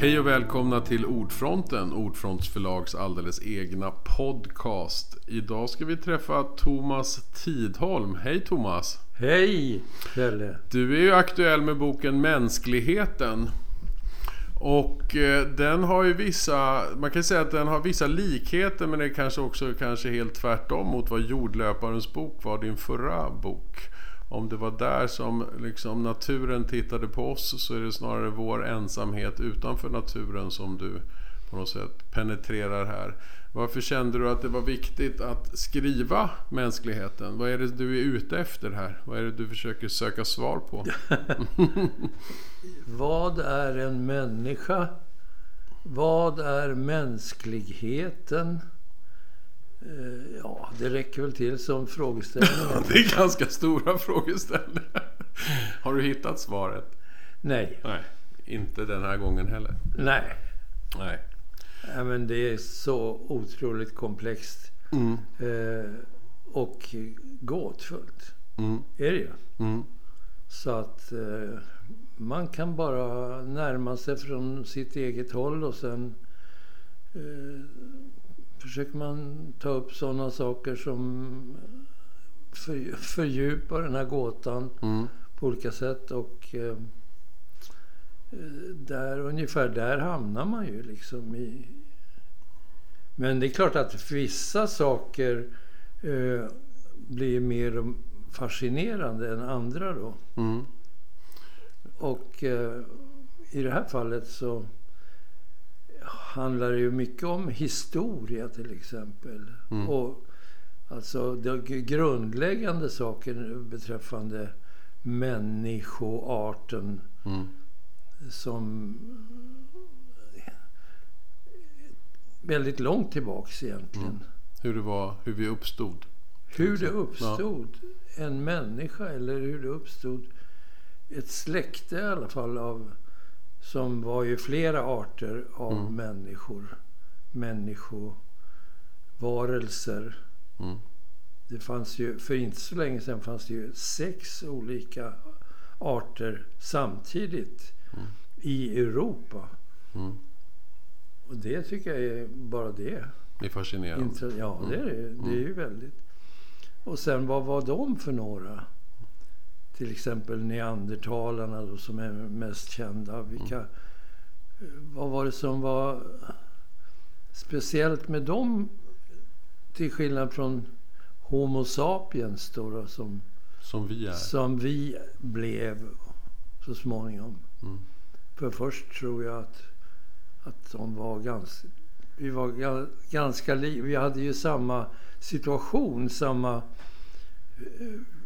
Hej och välkomna till Ordfronten, Ordfronts förlags alldeles egna podcast. Idag ska vi träffa Thomas Tidholm. Hej Thomas! Hej Pelle! Du är ju aktuell med boken Mänskligheten. Och eh, den har ju vissa, man kan säga att den har vissa likheter men det är kanske också kanske helt tvärtom mot vad Jordlöparens bok var, din förra bok. Om det var där som liksom naturen tittade på oss så är det snarare vår ensamhet utanför naturen som du på något sätt penetrerar här. Varför kände du att det var viktigt att skriva mänskligheten? Vad är det du är ute efter här? Vad är det du försöker söka svar på? Vad är en människa? Vad är mänskligheten? Eh, ja, det räcker väl till som frågeställningar. det är ganska stora frågeställningar. Har du hittat svaret? Nej. Nej, inte den här gången heller. Nej. Nej. Ja, men det är så otroligt komplext. Mm. Eh, och gåtfullt. Mm. Är det ju. Mm. Så att eh, man kan bara närma sig från sitt eget håll och sen eh, försöker man ta upp sådana saker som för, fördjupar den här gåtan Mm. på olika sätt. Och eh, där, ungefär där hamnar man ju liksom i... Men det är klart att vissa saker eh, blir mer fascinerande än andra då. Mm. Och eh, i det här fallet så handlar det ju mycket om historia till exempel. Mm. Och alltså de grundläggande saker beträffande människoarten Mm. som väldigt långt tillbaks egentligen. Mm. Hur det var, hur vi uppstod. Hur det uppstod en människa eller hur det uppstod ett släkte i alla fall av som var ju flera arter av Mm. människor. Människovarelser. Mm. Det fanns ju, för inte så länge sedan fanns det ju sex olika arter samtidigt Mm. i Europa. Mm. Och det tycker jag är bara det. Det är fascinerande. Intre- ja, det är det. Det är ju väldigt. Och sen vad var de för några? Till exempel neandertalarna då, som är mest kända. Vilka, Vad var det som var speciellt med dem? Till skillnad från Homo sapiens då, då som, Som vi är. som vi blev så småningom. Mm. För först tror jag att, att de var ganska... Vi var ga- ganska li, Vi hade ju samma situation, samma...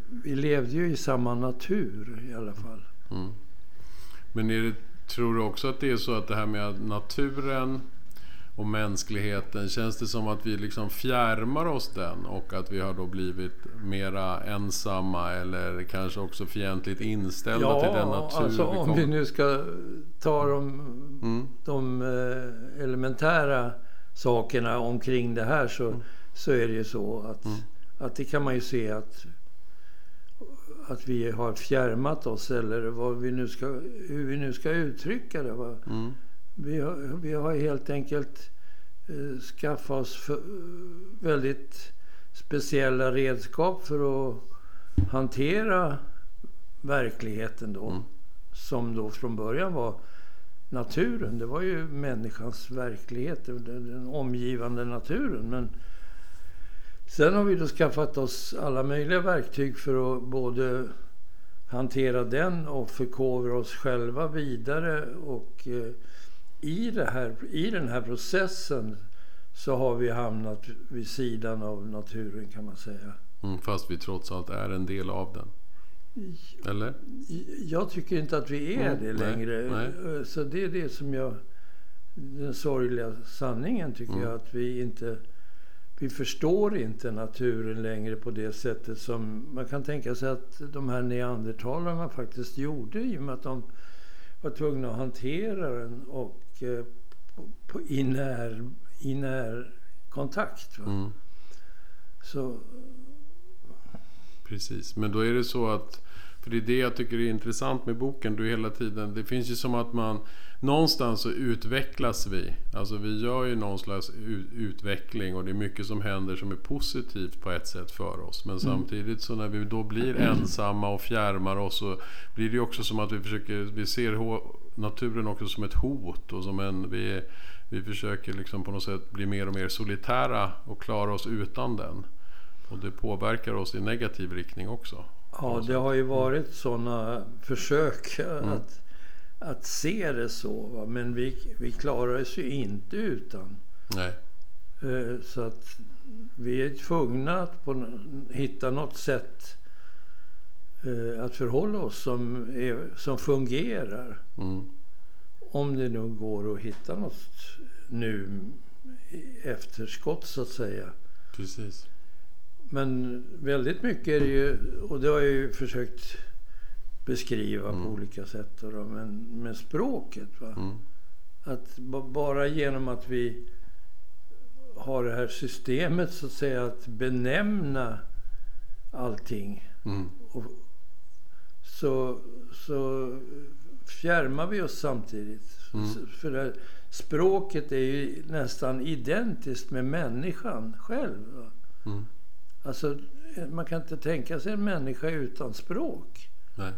Vi levde ju i samma natur i alla fall. Mm. Men är det, tror du också att det är så att det här med naturen och mänskligheten, känns det som att vi liksom fjärmar oss den och att vi har då blivit mera ensamma eller kanske också fientligt inställda till den natur alltså vi om vi nu ska ta de, Mm. de eh, elementära sakerna omkring det här så, så är det ju så att, Mm. att det kan man ju se att att vi har fjärmat oss eller vad vi nu ska, hur vi nu ska uttrycka det. Mm. Vi, har, vi har helt enkelt eh, skaffat oss för, väldigt speciella redskap för att hantera verkligheten då. Mm. Som då från början var naturen. Det var ju människans verklighet, den omgivande naturen. Men sen har vi då skaffat oss alla möjliga verktyg för att både hantera den och förkovra oss själva vidare. Och eh, i, det här, i den här processen så har vi hamnat vid sidan av naturen kan man säga. Mm. Fast vi trots allt är en del av den. Eller? Jag tycker inte att vi är Mm, det nej, längre. nej. Så det är det som jag... Den sorgliga sanningen tycker Mm. jag att vi inte... Vi förstår inte naturen längre på det sättet som man kan tänka sig att de här neandertalarna faktiskt gjorde i och med att de var tvungna att hantera den och eh, på, i, när, i när kontakt. Mm. Så Precis, men då är det så att För det är det jag tycker är intressant med boken. Du hela tiden, det finns ju som att man någonstans så utvecklas vi. Alltså vi gör ju någon slags utveckling och det är mycket som händer som är positivt på ett sätt för oss. Men mm. samtidigt så när vi då blir ensamma och fjärmar oss så blir det ju också som att vi försöker, vi ser naturen också som ett hot och som en, vi, vi försöker liksom på något sätt bli mer och mer solitära och klara oss utan den. Och det påverkar oss i negativ riktning också. Ja, det har ju varit sådana försök mm. att, att se det så. Va? Men vi, vi klarar oss ju inte utan. Nej. Eh, så att vi är tvungna att på, hitta något sätt eh, att förhålla oss som, är, som fungerar. Mm. Om det nu går att hitta något nu efterskott så att säga. Precis. Men väldigt mycket är det ju, och det har jag ju försökt beskriva mm. på olika sätt. Då, men med språket. Va? Mm. Att bara genom att vi har det här systemet så att säga att benämna allting. Mm. Och, så, så fjärmar vi oss samtidigt. Mm. För det, språket är ju nästan identiskt med människan själv. Alltså, man kan inte tänka sig en människa utan språk. Nej.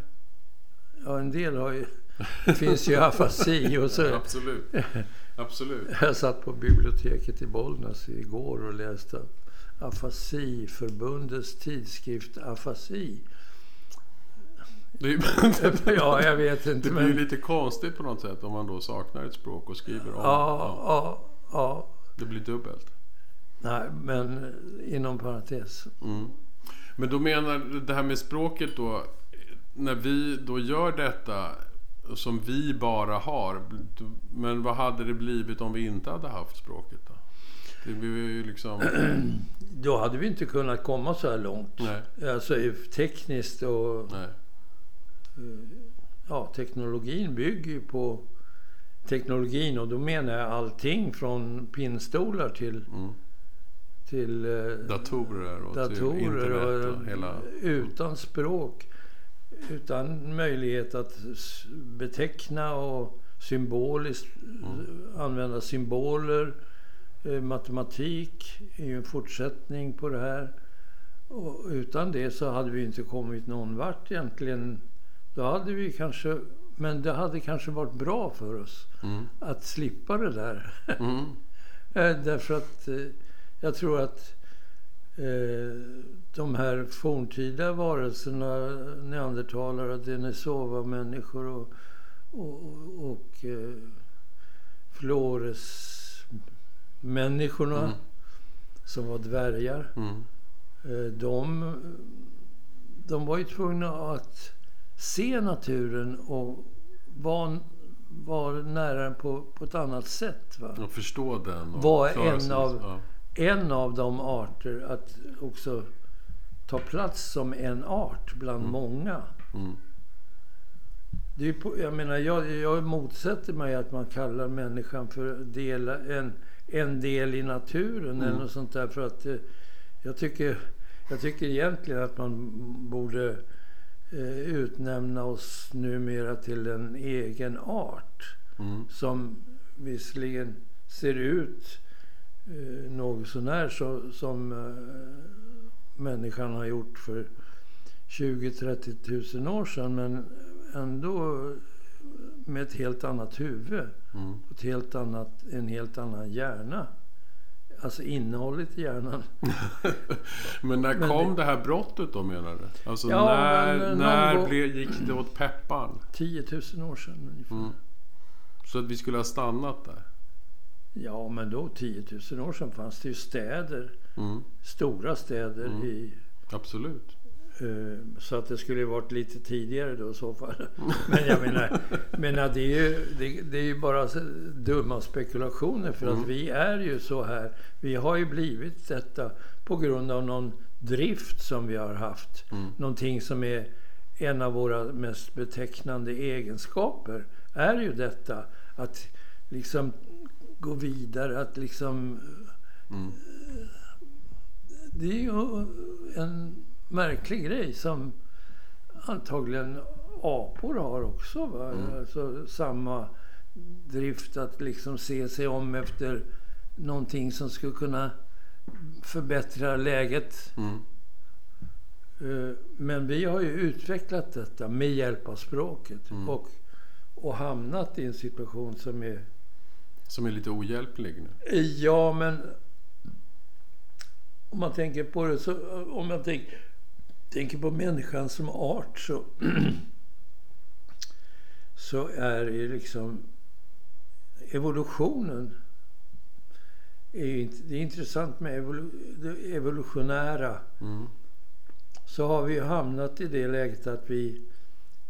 Ja, en del har ju... Det finns ju afasi och så... Ja, absolut. absolut. Jag satt på biblioteket i Bollnäs igår och läste Afasiförbundets tidskrift Afasi. Det ja, jag vet inte. Det blir men... lite konstigt på något sätt om man då saknar ett språk och skriver om. Ja, ja, ja. Det blir dubbelt. Nej, men inom parentes. Mm. Men då menar det här med språket då. När vi då gör detta som vi bara har. Men vad hade det blivit om vi inte hade haft språket då? Det blir ju liksom... Då hade vi inte kunnat komma så här långt. Nej. Alltså tekniskt och... Nej. Ja, teknologin bygger ju på teknologin och då menar jag allting från pinnstolar till mm till eh, datorer och datorer till internet och hela... Utan språk. Utan möjlighet att beteckna och symboliskt mm. använda symboler. Eh, matematik är ju en fortsättning på det här. Och utan det så hade vi inte kommit någon vart egentligen. Då hade vi kanske, men det hade kanske varit bra för oss mm. att slippa det där. Mm. Eh, därför att jag tror att eh, de här forntida varelserna, neandertalare, denisova-människor och, och, och eh, Flores-människorna mm. som var dvärgar. Mm. Eh, de, de var ju tvungna att se naturen och vara var nära den på, på ett annat sätt. Va? Och förstå den. Och var en av, ja en av de arter att också ta plats som en art bland mm. många. Mm. Det är på, jag menar, jag, jag motsätter mig att man kallar människan för del, en, en del i naturen mm. eller något sånt där. För att eh, jag, tycker, jag tycker egentligen att man borde eh, utnämna oss numera till en egen art. Mm. Som visserligen ser ut eh, något sånär så, som eh, människan har gjort för 20-30 000 år sedan. Men ändå med ett helt annat huvud. Mm. Ett helt annat, en helt annan hjärna. Alltså innehållet i hjärnan. men när men kom det, det, här brottet då menar du? Alltså ja, när, men, när gång, blev, gick det åt peppan? 10 000 år sedan ungefär. Mm. Så att vi skulle ha stannat där? Ja, men då 10 000 år sedan fanns det ju städer. Mm. Stora städer mm. i... Absolut. Uh, så att det skulle ju varit lite tidigare då i så fall. Men jag menar, menar det, är ju, det, det, är ju bara dumma spekulationer för mm. att vi är ju så här. Vi har ju blivit detta på grund av någon drift som vi har haft. Mm. Någonting som är en av våra mest betecknande egenskaper är ju detta att liksom gå vidare. Att liksom... Mm. Det är ju en märklig grej som antagligen apor har också. Va? Mm. Alltså, samma drift att liksom se sig om efter någonting som skulle kunna förbättra läget. Mm. Eh, Men vi har ju utvecklat detta med hjälp av språket Mm. och, och hamnat i en situation som är... Som är lite ohjälplig nu. Ja, men om man tänker på det så... Om man tänk, tänker på människan som art så... så är det liksom... Evolutionen är. Det är intressant med evolu, det evolutionära Mm. så har vi ju hamnat i det läget att vi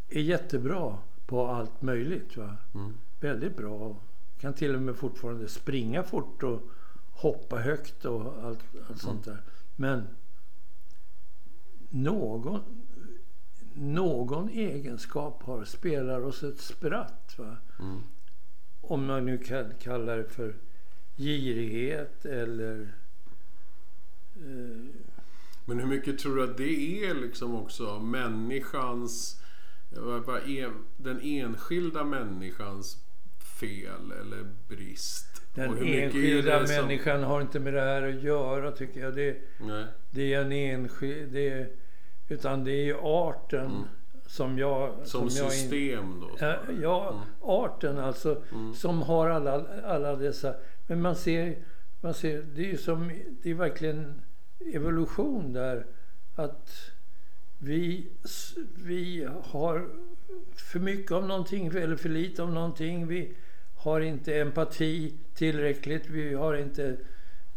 är jättebra på allt möjligt. Va? Mm. Väldigt bra. Kan till och med fortfarande springa fort och hoppa högt och allt, allt sånt där. Men någon, någon egenskap har, spelar oss ett spratt. Va? Mm. Om man nu kan kalla det för girighet eller eh, Men hur mycket tror du att det är liksom också människans... Den enskilda människans fel eller brist? Den enskilda det som- människan har inte med det här att göra tycker jag. Det, Nej. det är en enskild... Det är, utan det är arten Mm. som jag... Som, jag in- system då? Ja, ja, arten alltså. Mm. Som har alla, alla dessa... Men man ser, man ser... Det är ju som... Det är verkligen evolution där. Att vi, vi har för mycket av någonting eller för lite av någonting. Vi har inte empati tillräckligt. Vi har inte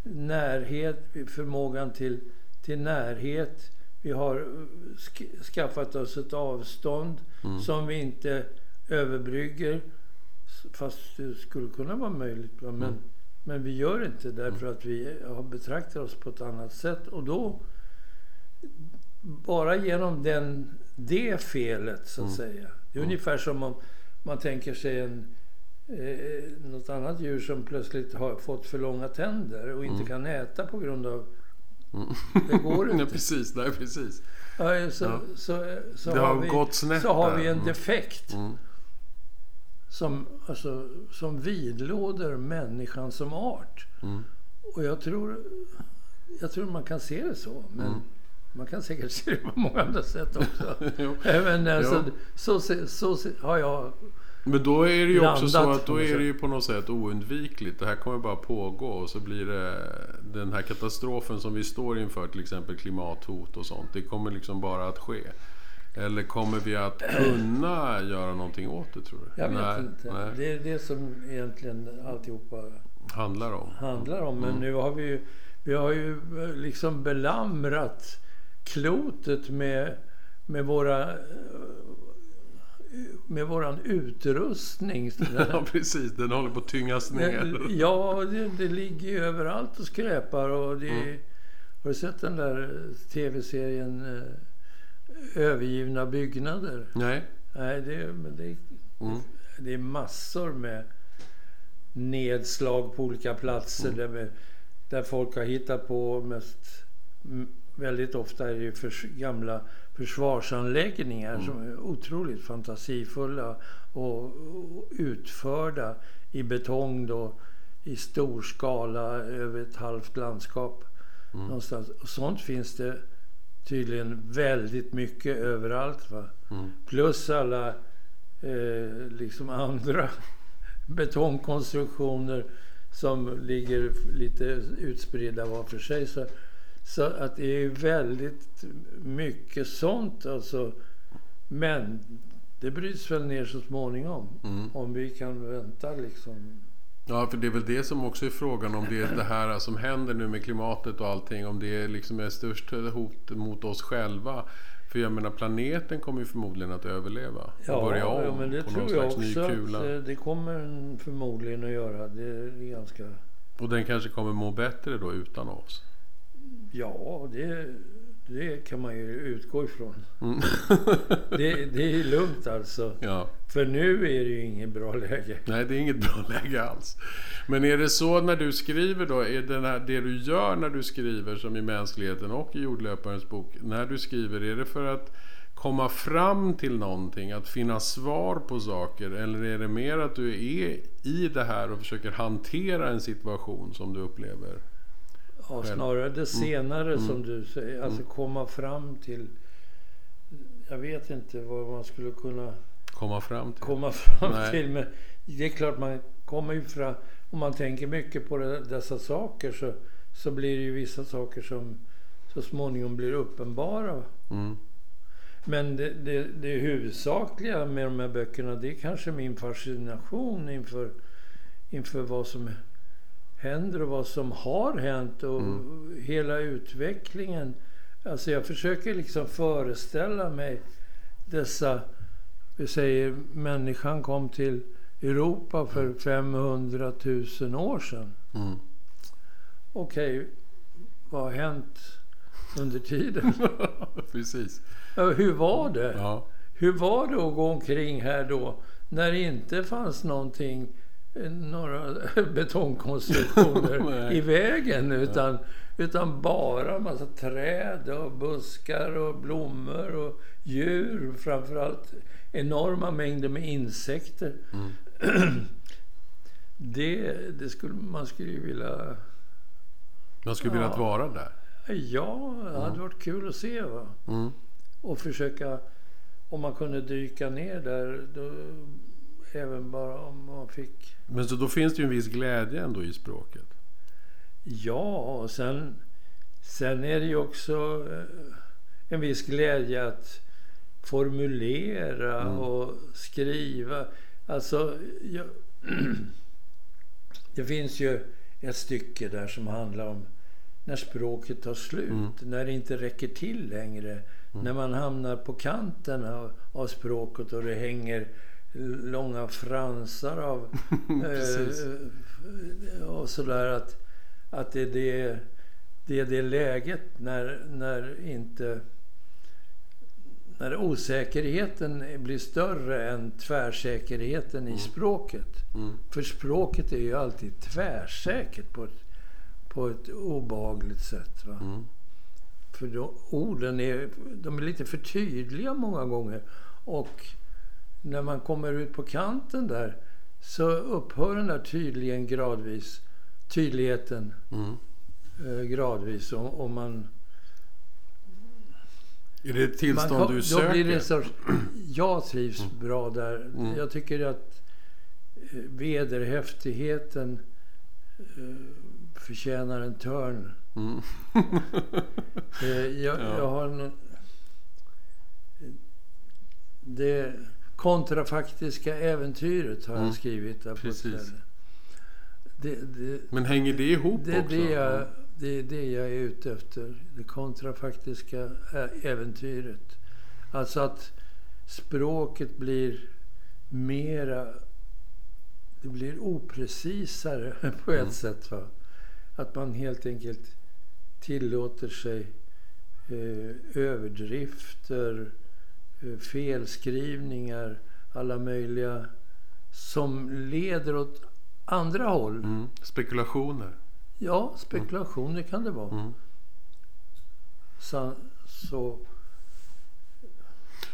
närhet, förmågan till, till närhet. Vi har sk- skaffat oss ett avstånd Mm. som vi inte överbrygger. Fast det skulle kunna vara möjligt. Men, Mm. men vi gör inte därför att vi har betraktat oss på ett annat sätt. Och då, bara genom den, det felet så att Mm. säga. Det är ungefär som om man tänker sig en, eh, något annat djur som plötsligt har fått för långa tänder och inte Mm. kan äta på grund av... Mm. Det går inte. Nej, precis. Nej, precis. Ja, så, Ja. så, så, Det har har vi, gått snett så har där. vi en Mm. defekt Mm. som, alltså, som vidlåder människan som art. Mm. Och jag tror, jag tror man kan se det så. Men Mm. man kan säkert se det på många andra sätt också. Även, alltså, så, så, se- har jag... Men då är det ju också så Blandat att då är det ju på något sätt oundvikligt. Det här kommer bara pågå och så blir det den här katastrofen som vi står inför, till exempel klimathot och sånt. Det kommer liksom bara att ske. Eller kommer vi att kunna göra någonting åt det tror du? Jag vet nej, inte. Nej, Det är det som egentligen alltihopa handlar om. handlar om. Men Mm. nu har vi ju, vi har ju eh, liksom belamrat klotet med, med våra eh, med våran utrustning. Ja, precis. Den håller på att tyngas ner. Ja, det, det ligger ju överallt och skräpar. Och det, Mm. Har du sett den där tv-serien eh, Övergivna byggnader? Nej. Nej, det, det, Mm. det är massor med nedslag på olika platser Mm. där, vi- där folk har hittat på mest... Väldigt ofta är det ju förs, gamla försvarsanläggningar Mm. som är otroligt fantasifulla och, och utförda i betong då, i stor skala över ett halvt landskap. Mm. Någonstans. Och sånt finns det tydligen väldigt mycket överallt. Va? Mm. Plus alla eh, liksom andra betongkonstruktioner som ligger lite utspridda var för sig. Så, så att det är väldigt mycket sånt. Alltså. Men det bryts väl ner så småningom. Mm. Om vi kan vänta liksom. Ja, för det är väl det som också är frågan om det är det här som händer nu med klimatet och allting. Om det är liksom är störst hot mot oss själva. För jag menar planeten kommer ju förmodligen att överleva. och börja om ja, men det på tror någon jag slags ny också att kula. eh, det kommer den förmodligen att göra. Det är ganska... Och den kanske kommer må bättre då utan oss. Ja, det, det kan man ju utgå ifrån. Mm. Det, det är lugnt alltså. ja. För nu är det ju inget bra läge. Nej, det är inget bra läge alls. Men är det så när du skriver då, är det här, det du gör när du skriver, som i Mänskligheten och i Jordlöparens bok, när du skriver, är det för att komma fram till någonting, att finna svar på saker, eller är det mer att du är i det här och försöker hantera en situation som du upplever? Ja, snarare det senare Mm. som du säger. Alltså komma fram till... Jag vet inte vad man skulle kunna Komma fram till? komma fram Nej. till. Men det är klart man kommer ju fram... Om man tänker mycket på det, dessa saker så, så blir det ju vissa saker som så småningom blir uppenbara. Mm. Men det, det, det huvudsakliga med de här böckerna det är kanske min fascination inför, inför vad som händer och vad som har hänt och hela utvecklingen. Alltså jag försöker liksom föreställa mig dessa, vi säger människan kom till Europa för 500 000 år sedan. Mm. Okej, vad har hänt under tiden? Precis. Hur var det? Ja. Hur var det att gå omkring här då när det inte fanns någonting, några betongkonstruktioner i vägen utan, utan bara massa träd och buskar och blommor och djur. Framförallt enorma mängder med insekter. Mm. Det, det skulle, man skulle ju vilja... Man skulle vilja Ja. vara där. Ja, det hade varit kul att se. Va? Mm. och försöka, om man kunde dyka ner där, då, även bara om man fick... Men så då finns det ju en viss glädje ändå i språket. Ja, och sen, sen är det ju också eh, en viss glädje att formulera Mm. och skriva. Alltså, jag, det finns ju ett stycke där som handlar om när språket tar slut, Mm. när det inte räcker till längre. När man hamnar på kanten av, av språket och det hänger långa fransar av eh, och sådär att, att det, är det, det är det läget när, när inte när osäkerheten blir större än tvärsäkerheten i språket. Mm. För språket är ju alltid tvärsäkert på ett, på ett obehagligt sätt. Va? Mm. För då, orden är, de är lite för tydliga många gånger. Och när man kommer ut på kanten där så upphör den där tydligen gradvis, tydligheten Mm. eh, gradvis. Och, och man, Är det ett tillstånd man, du söker? blir det sorts, jag trivs bra där. Mm. Jag tycker att eh, vederhäftigheten eh, förtjänar en törn. Mm. Eh, jag, Ja. jag har en, Det kontrafaktiska äventyret har Mm. jag skrivit där Precis. Det, det, Men hänger det ihop det, också? det, jag, det är det jag är ute efter. Det kontrafaktiska äventyret. Alltså att språket blir mera... Det blir oprecisare på ett Mm. sätt. Va? Att man helt enkelt tillåter sig eh, överdrifter, felskrivningar, alla möjliga som leder åt andra håll. Mm. Spekulationer? Ja, spekulationer kan det vara. Mm. Så, så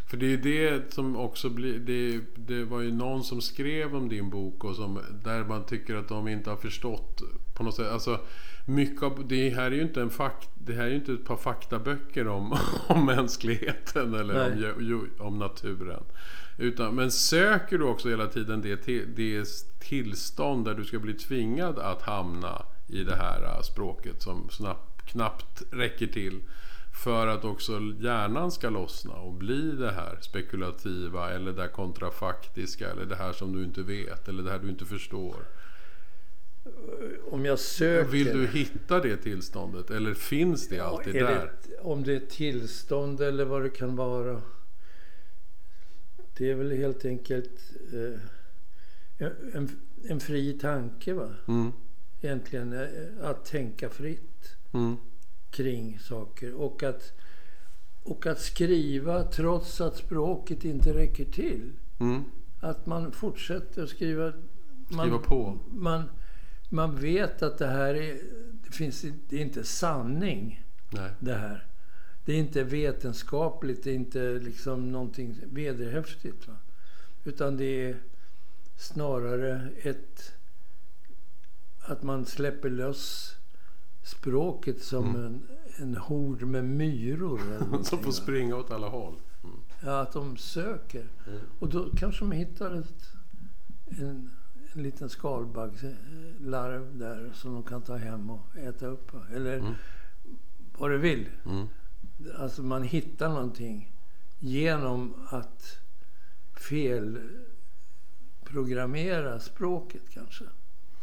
För det är ju det som också blir... Det, det var ju någon som skrev om din bok och som, där man tycker att de inte har förstått på något sätt. Alltså, mycket av, det här är ju inte en fakt, det här är inte ett par faktaböcker om, om mänskligheten eller om, om naturen. Utan, men söker du också hela tiden det, till, det tillstånd där du ska bli tvingad att hamna i det här äh, språket som snabbt, knappt räcker till för att också hjärnan ska lossna och bli det här spekulativa eller det här kontrafaktiska eller det här som du inte vet eller det här du inte förstår. Om jag söker... Vill du hitta det tillståndet eller finns det alltid är det där? ett- om det är tillstånd eller vad det kan vara. Det är väl helt enkelt eh, en, en fri tanke. va? Mm, Egentligen eh, att tänka fritt mm, kring saker. Och att och att skriva trots att språket inte räcker till. Mm. Att man fortsätter att skriva. Man, Skriva på. Man, man vet att det här är, det finns, det är inte sanning. Nej. det här. Det är inte vetenskapligt, det är inte liksom någonting vederhäftigt. Va? Utan det är snarare ett... Att man släpper loss språket som en, en hord med myror. Som får springa åt alla håll. Mm. Ja, att de söker. Och då kanske de hittar ett, en, en liten skalbaggslarv där som de kan ta hem och äta upp. Eller Mm. vad du vill. Mm. Alltså man hittar någonting genom att felprogrammera språket kanske.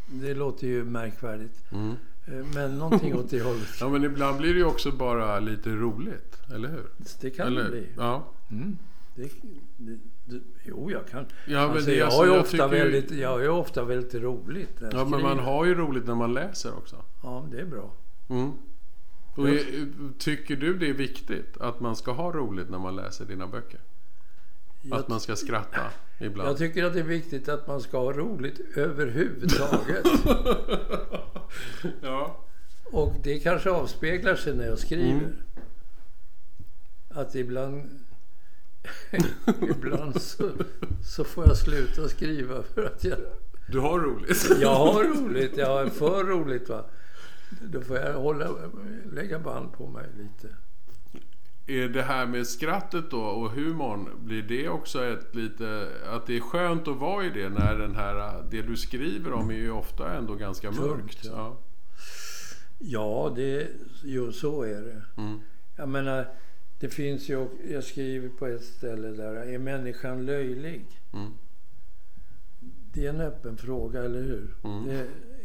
Det låter ju märkvärdigt. Mm. Eh, Men någonting åt det hållet. Ja, men ibland blir det ju också bara lite roligt, eller hur? Det kan eller? det bli. Ja. Mm. Det, det, det, jo, jag kan. Ja, men alltså, det- jag, alltså, har ju jag ofta ju- väldigt, jag har ju ofta väldigt roligt ja, men man skriver. har ju roligt när man läser också. Ja, det är bra. Mm. Och Jag- tycker du det är viktigt att man ska ha roligt när man läser dina böcker? Jag, Att man ska skratta ibland? jag tycker att det är viktigt att man ska ha roligt överhuvudtaget. ja. Och det kanske avspeglar sig när jag skriver. Mm. Att ibland, ibland så, så får jag sluta skriva för att jag, Du har roligt? jag har roligt. Jag har för roligt. Va? Då får jag hålla, lägga band på mig lite. Är det här med skrattet då och humorn, blir det också ett lite... Att det är skönt att vara i det när den här... Det du skriver om är ju ofta ändå ganska mörkt. ja. Ja. Ja, det, jo, så är det. Mm. Jag menar, det finns ju, jag skriver på ett ställe där, är människan löjlig? Mm. Det är en öppen fråga, eller hur? Mm.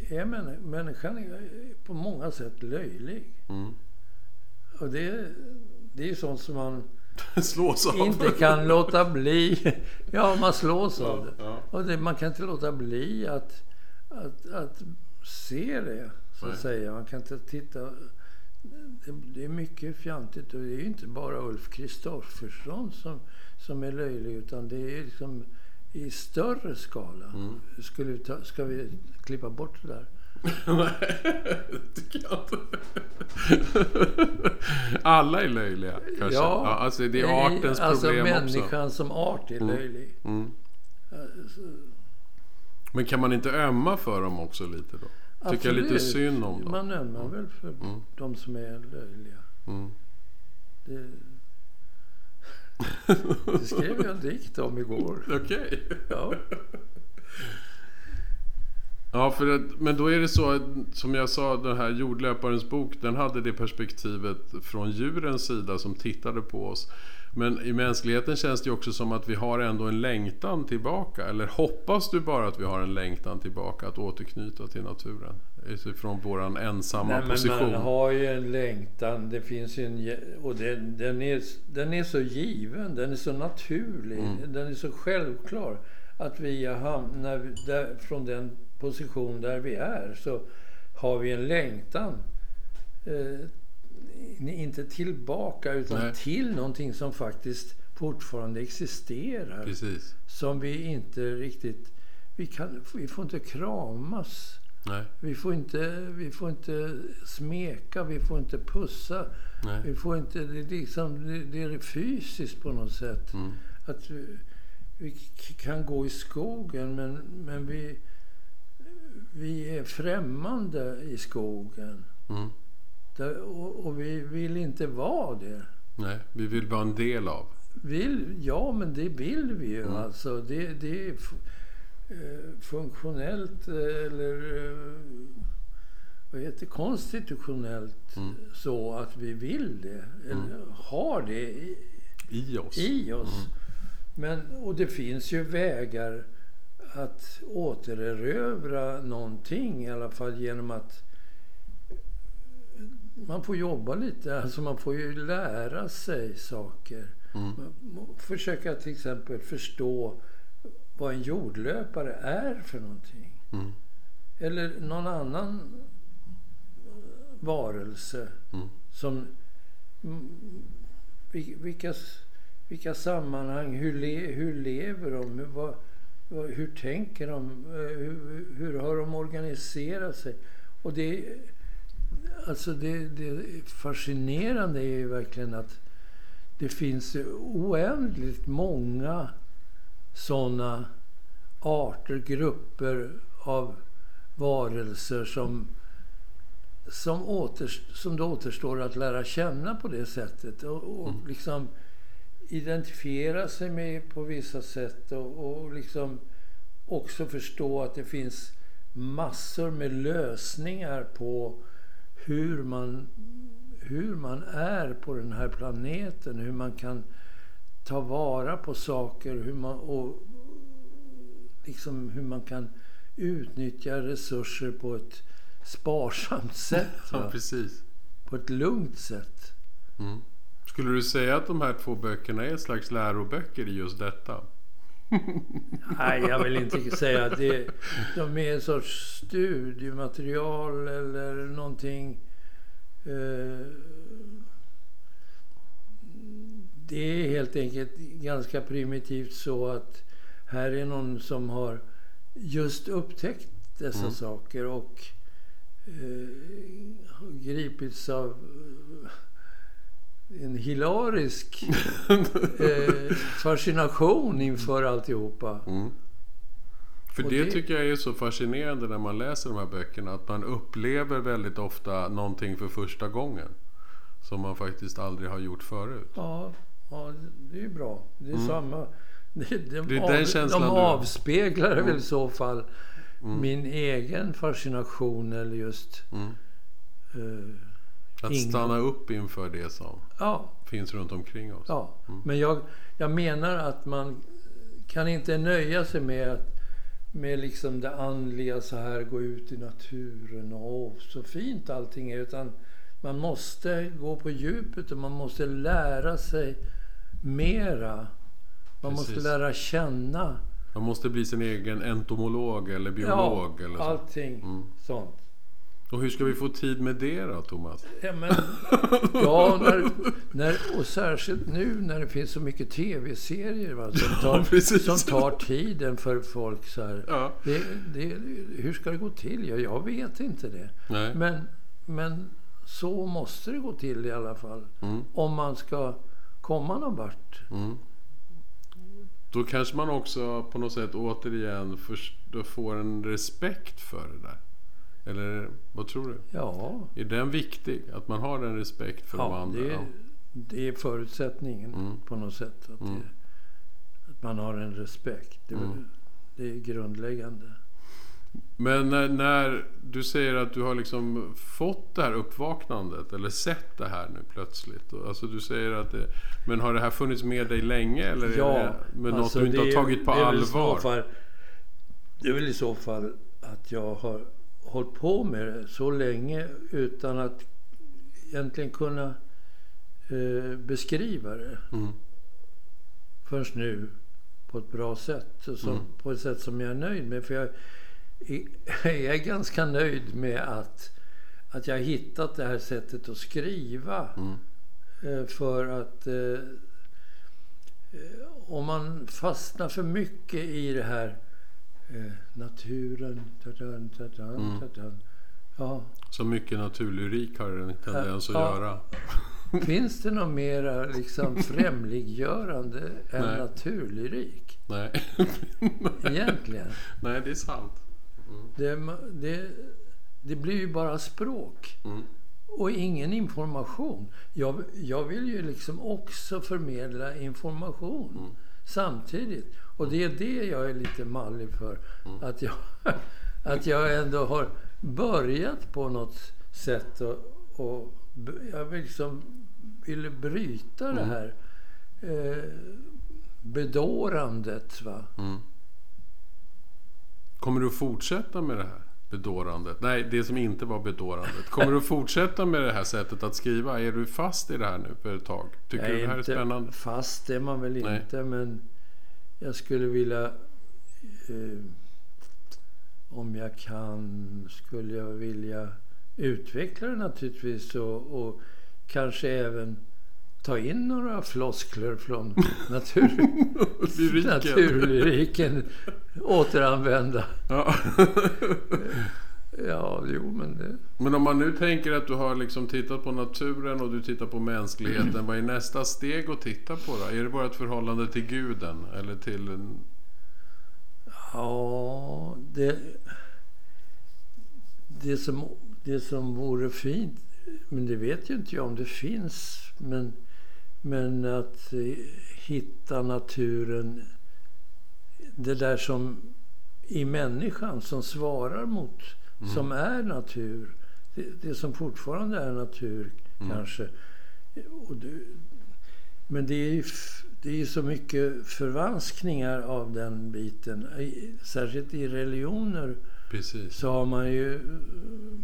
Det är män, människan är på många sätt löjlig. Mm. Och det, det är ju sånt som man Slås av. inte kan låta bli. Ja, man slås av Ja, det. ja. Och det, man kan inte låta bli att, att, att se det, så att Nej. säga. Man kan inte titta. Det, är mycket fjantigt och det är inte bara Ulf Kristoffersson som, som är löjlig utan det är liksom i större skala. Mm. Skulle vi ta, ska vi klippa bort det där? Nej, det tycker jag inte. Alla är löjliga kanske. Ja, alltså det är artens alltså problem människan också. som art är Mm. löjlig. Mm. Alltså, Men kan man inte ömma för dem också lite då? Lite absolut. synd om dem? Man ömmar väl för Mm. de som är löjliga. Mm. Det, det skrev jag en dikt om igår. Okej. Ja. Ja, för att, men då är det så att, som jag sa, den här jordlöparens bok, den hade det perspektivet från djurens sida som tittade på oss. Men i mänskligheten känns det ju också som att vi har ändå en längtan tillbaka. Eller hoppas du bara att vi har en längtan tillbaka att återknyta till naturen? Utifrån våran ensamma Nej, men position. man har ju en längtan. Det finns en, och den, den, är, den är så given. Den är så naturlig. Mm. Den är så självklar. Att vi har hamnat där, från den position där vi är så har vi en längtan. Eh, inte tillbaka utan Nej. till någonting som faktiskt fortfarande existerar. Precis. Som vi inte riktigt... Vi, kan, vi får inte kramas. Nej. Vi får inte, vi får inte smeka, vi får inte pussa. Nej. Vi får inte, det, är liksom, det, det är fysiskt på något sätt. Mm. Att vi, vi kan gå i skogen men, men vi, vi är främmande i skogen. Mm. Och, och vi vill inte vara det. Nej. Vi vill vara en del av. Vill, ja, men det vill vi ju. Mm. Alltså, det, det är eh, funktionellt eh, eller eh, vad heter konstitutionellt Mm. så att vi vill det. Eller har det i, I oss. i oss. Men, och det finns ju vägar att återerövra någonting i alla fall genom att man får jobba lite. Alltså man får ju lära sig saker. Mm. Försöka till exempel förstå vad en jordlöpare är för någonting. Mm. Eller någon annan varelse Mm. som... mm, vilka, vilka sammanhang, hur, le, hur lever de? Hur, vad, vad, hur tänker de? Eh, hur, hur har de organiserat sig? Och det, alltså det, det fascinerande är ju verkligen att det finns oändligt många sådana arter, grupper av varelser som, som, åter, som det återstår att lära känna på det sättet. Och, och mm. liksom identifiera sig med på vissa sätt och, och liksom också förstå att det finns massor med lösningar på hur man, hur man är på den här planeten. Hur man kan ta vara på saker hur man, och liksom hur man kan utnyttja resurser på ett sparsamt sätt. Ja, precis. På ett lugnt sätt. Mm. Skulle du säga att de här två böckerna är ett slags läroböcker i just detta? Nej, jag vill inte säga att det, de är en sorts studiematerial eller någonting. Eh, det är helt enkelt ganska primitivt så att här är någon som har just upptäckt dessa mm. saker och eh, gripits av en hilarisk eh, fascination inför alltihopa. Mm. För det, det, tycker jag är så fascinerande när man läser de här böckerna. Att man upplever väldigt ofta någonting för första gången. Som man faktiskt aldrig har gjort förut. Ja, ja det är bra. Det är mm. samma. Det, de, det är den känslan de avspeglar mm. väl i så fall mm. min egen fascination eller just... Mm. Uh, att ingen... stanna upp inför det som ja. finns runt omkring oss. Ja, mm. men jag, jag menar att man kan inte nöja sig med att med liksom det andliga så här, gå ut i naturen och så fint allting är. Utan man måste gå på djupet och man måste lära sig mera. Man Precis. måste lära känna. Man måste bli sin egen entomolog eller biolog. Ja, eller så. allting mm. sånt. Och hur ska vi få tid med det då, Thomas? Ja, men, ja när, när, och särskilt nu när det finns så mycket tv-serier va, som, tar, ja, som tar tiden för folk. Så här. Ja. Det, det, hur ska det gå till? Ja, jag vet inte det. Nej. Men, men så måste det gå till i alla fall. Mm. Om man ska komma någon vart. Mm. Då kanske man också på något sätt återigen får en respekt för det där. Eller vad tror du? Ja. Är den viktig? Att man har en respekt för ja, de andra? Det är, det är förutsättningen mm. på något sätt. Att, mm. det, att, man har en respekt. Det, mm. det är grundläggande. Men när, när, du säger att du har liksom fått det här uppvaknandet eller sett det här nu plötsligt. Alltså du säger att det, men har det här funnits med dig länge eller ja, är det med alltså något du inte har tagit på allvar? Fall, det är väl i så fall att jag har hållit på med det så länge utan att egentligen kunna eh, beskriva det. Mm. Förrän nu på ett bra sätt. Som, mm. På ett sätt som jag är nöjd med. För jag, jag är ganska nöjd med att, att jag har hittat det här sättet att skriva. Mm. Eh, för att eh, om man fastnar för mycket i det här eh, naturen. Tadan, tadan, mm. tadan. Ja. Så mycket naturlyrik har den tendens att ja. göra. Finns det något mera liksom främliggörande än Nej. naturlyrik? Nej. Egentligen. Nej, det är sant. Mm. Det, det, det, blir ju bara språk. Mm. Och ingen information. Jag, jag vill ju liksom också förmedla information mm. Samtidigt. Och det är det jag är lite mallig för. Mm. Att, jag, att jag ändå har börjat på något sätt och, och jag liksom ville bryta mm. det här eh, bedårandet. Va? Mm. Kommer du fortsätta med det här bedårandet? Nej, det som inte var bedårandet. Kommer du fortsätta med det här sättet att skriva? Är du fast i det här nu för ett tag? Tycker jag du det här är spännande? Fast är man väl Nej. inte, men jag skulle vilja... Eh, om jag kan skulle jag vilja utveckla det naturligtvis och, och kanske även ta in några floskler från natur, Lyriken. naturlyriken. Återanvända. Ja. Ja, jo men det... Men om man nu tänker att du har liksom tittat på naturen och du tittar på mänskligheten. Vad är nästa steg att titta på då? Är det bara ett förhållande till guden? Eller till en... Ja, det... Det som, det som vore fint, men det vet ju inte jag om det finns, men, men att eh, hitta naturen, det där som i människan som svarar mot, som är natur, det, det som fortfarande är natur kanske. Och det, men det är ju det är ju så mycket förvanskningar av den biten. Särskilt i religioner Precis. så har man ju eh,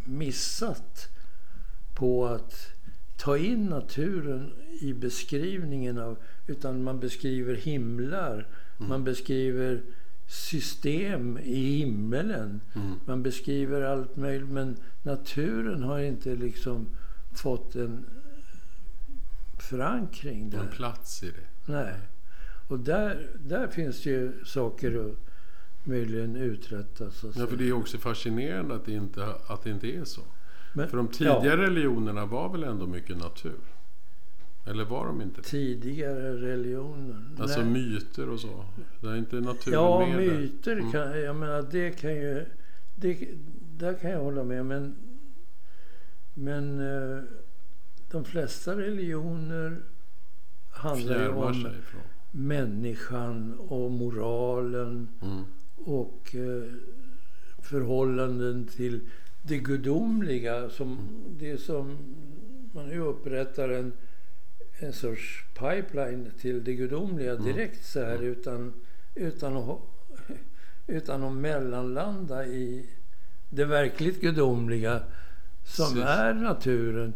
missat på att ta in naturen i beskrivningen av... Utan man beskriver himlar, man beskriver system i himmelen. Mm. Man beskriver allt möjligt, men naturen har inte liksom fått en förankring där. En plats i det. Nej. Och där, där finns det ju saker att möjligen uträtta. Så att Ja, för det är också fascinerande att det inte, att det inte är så. Men- För de tidigare religionerna var väl ändå mycket natur? Eller var de inte? Tidigare religioner. Alltså Nej. myter och så. Det är inte naturen Ja, med myter Mm. kan jag menar, det kan ju... Det, där kan jag hålla med. Men, men eh, de flesta religioner handlar ju om sig människan och moralen Mm. och eh, förhållanden till det gudomliga. Som, det som man nu upprättar en, en sorts pipeline till det gudomliga direkt så här utan, utan, att, utan att mellanlanda i det verkligt gudomliga som Precis. är naturen.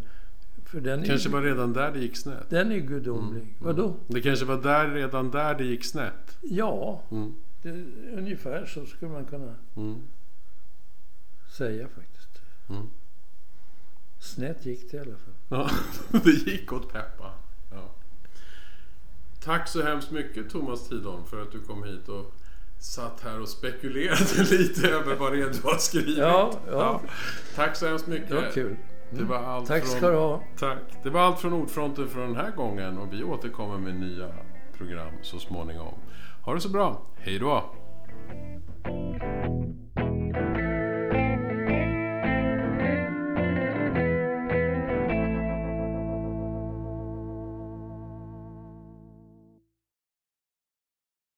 För den är, Kanske var redan där det gick snett. den är gudomlig. Vadå? Det kanske var där, redan där det gick snett. Ja, Mm. det, ungefär så skulle man kunna Mm. säga faktiskt. Mm. Snett gick det i alla fall. Ja, det gick åt peppa. Ja. Tack så hemskt mycket Thomas Tidholm för att du kom hit och satt här och spekulerade lite över vad det är du har skrivit. Ja, ja. Tack så hemskt mycket. Det var kul. Det var allt Tack från... ska du ha. Tack. Det var allt från Ordfronten för den här gången och vi återkommer med nya program så småningom. Ha det så bra. Hej då!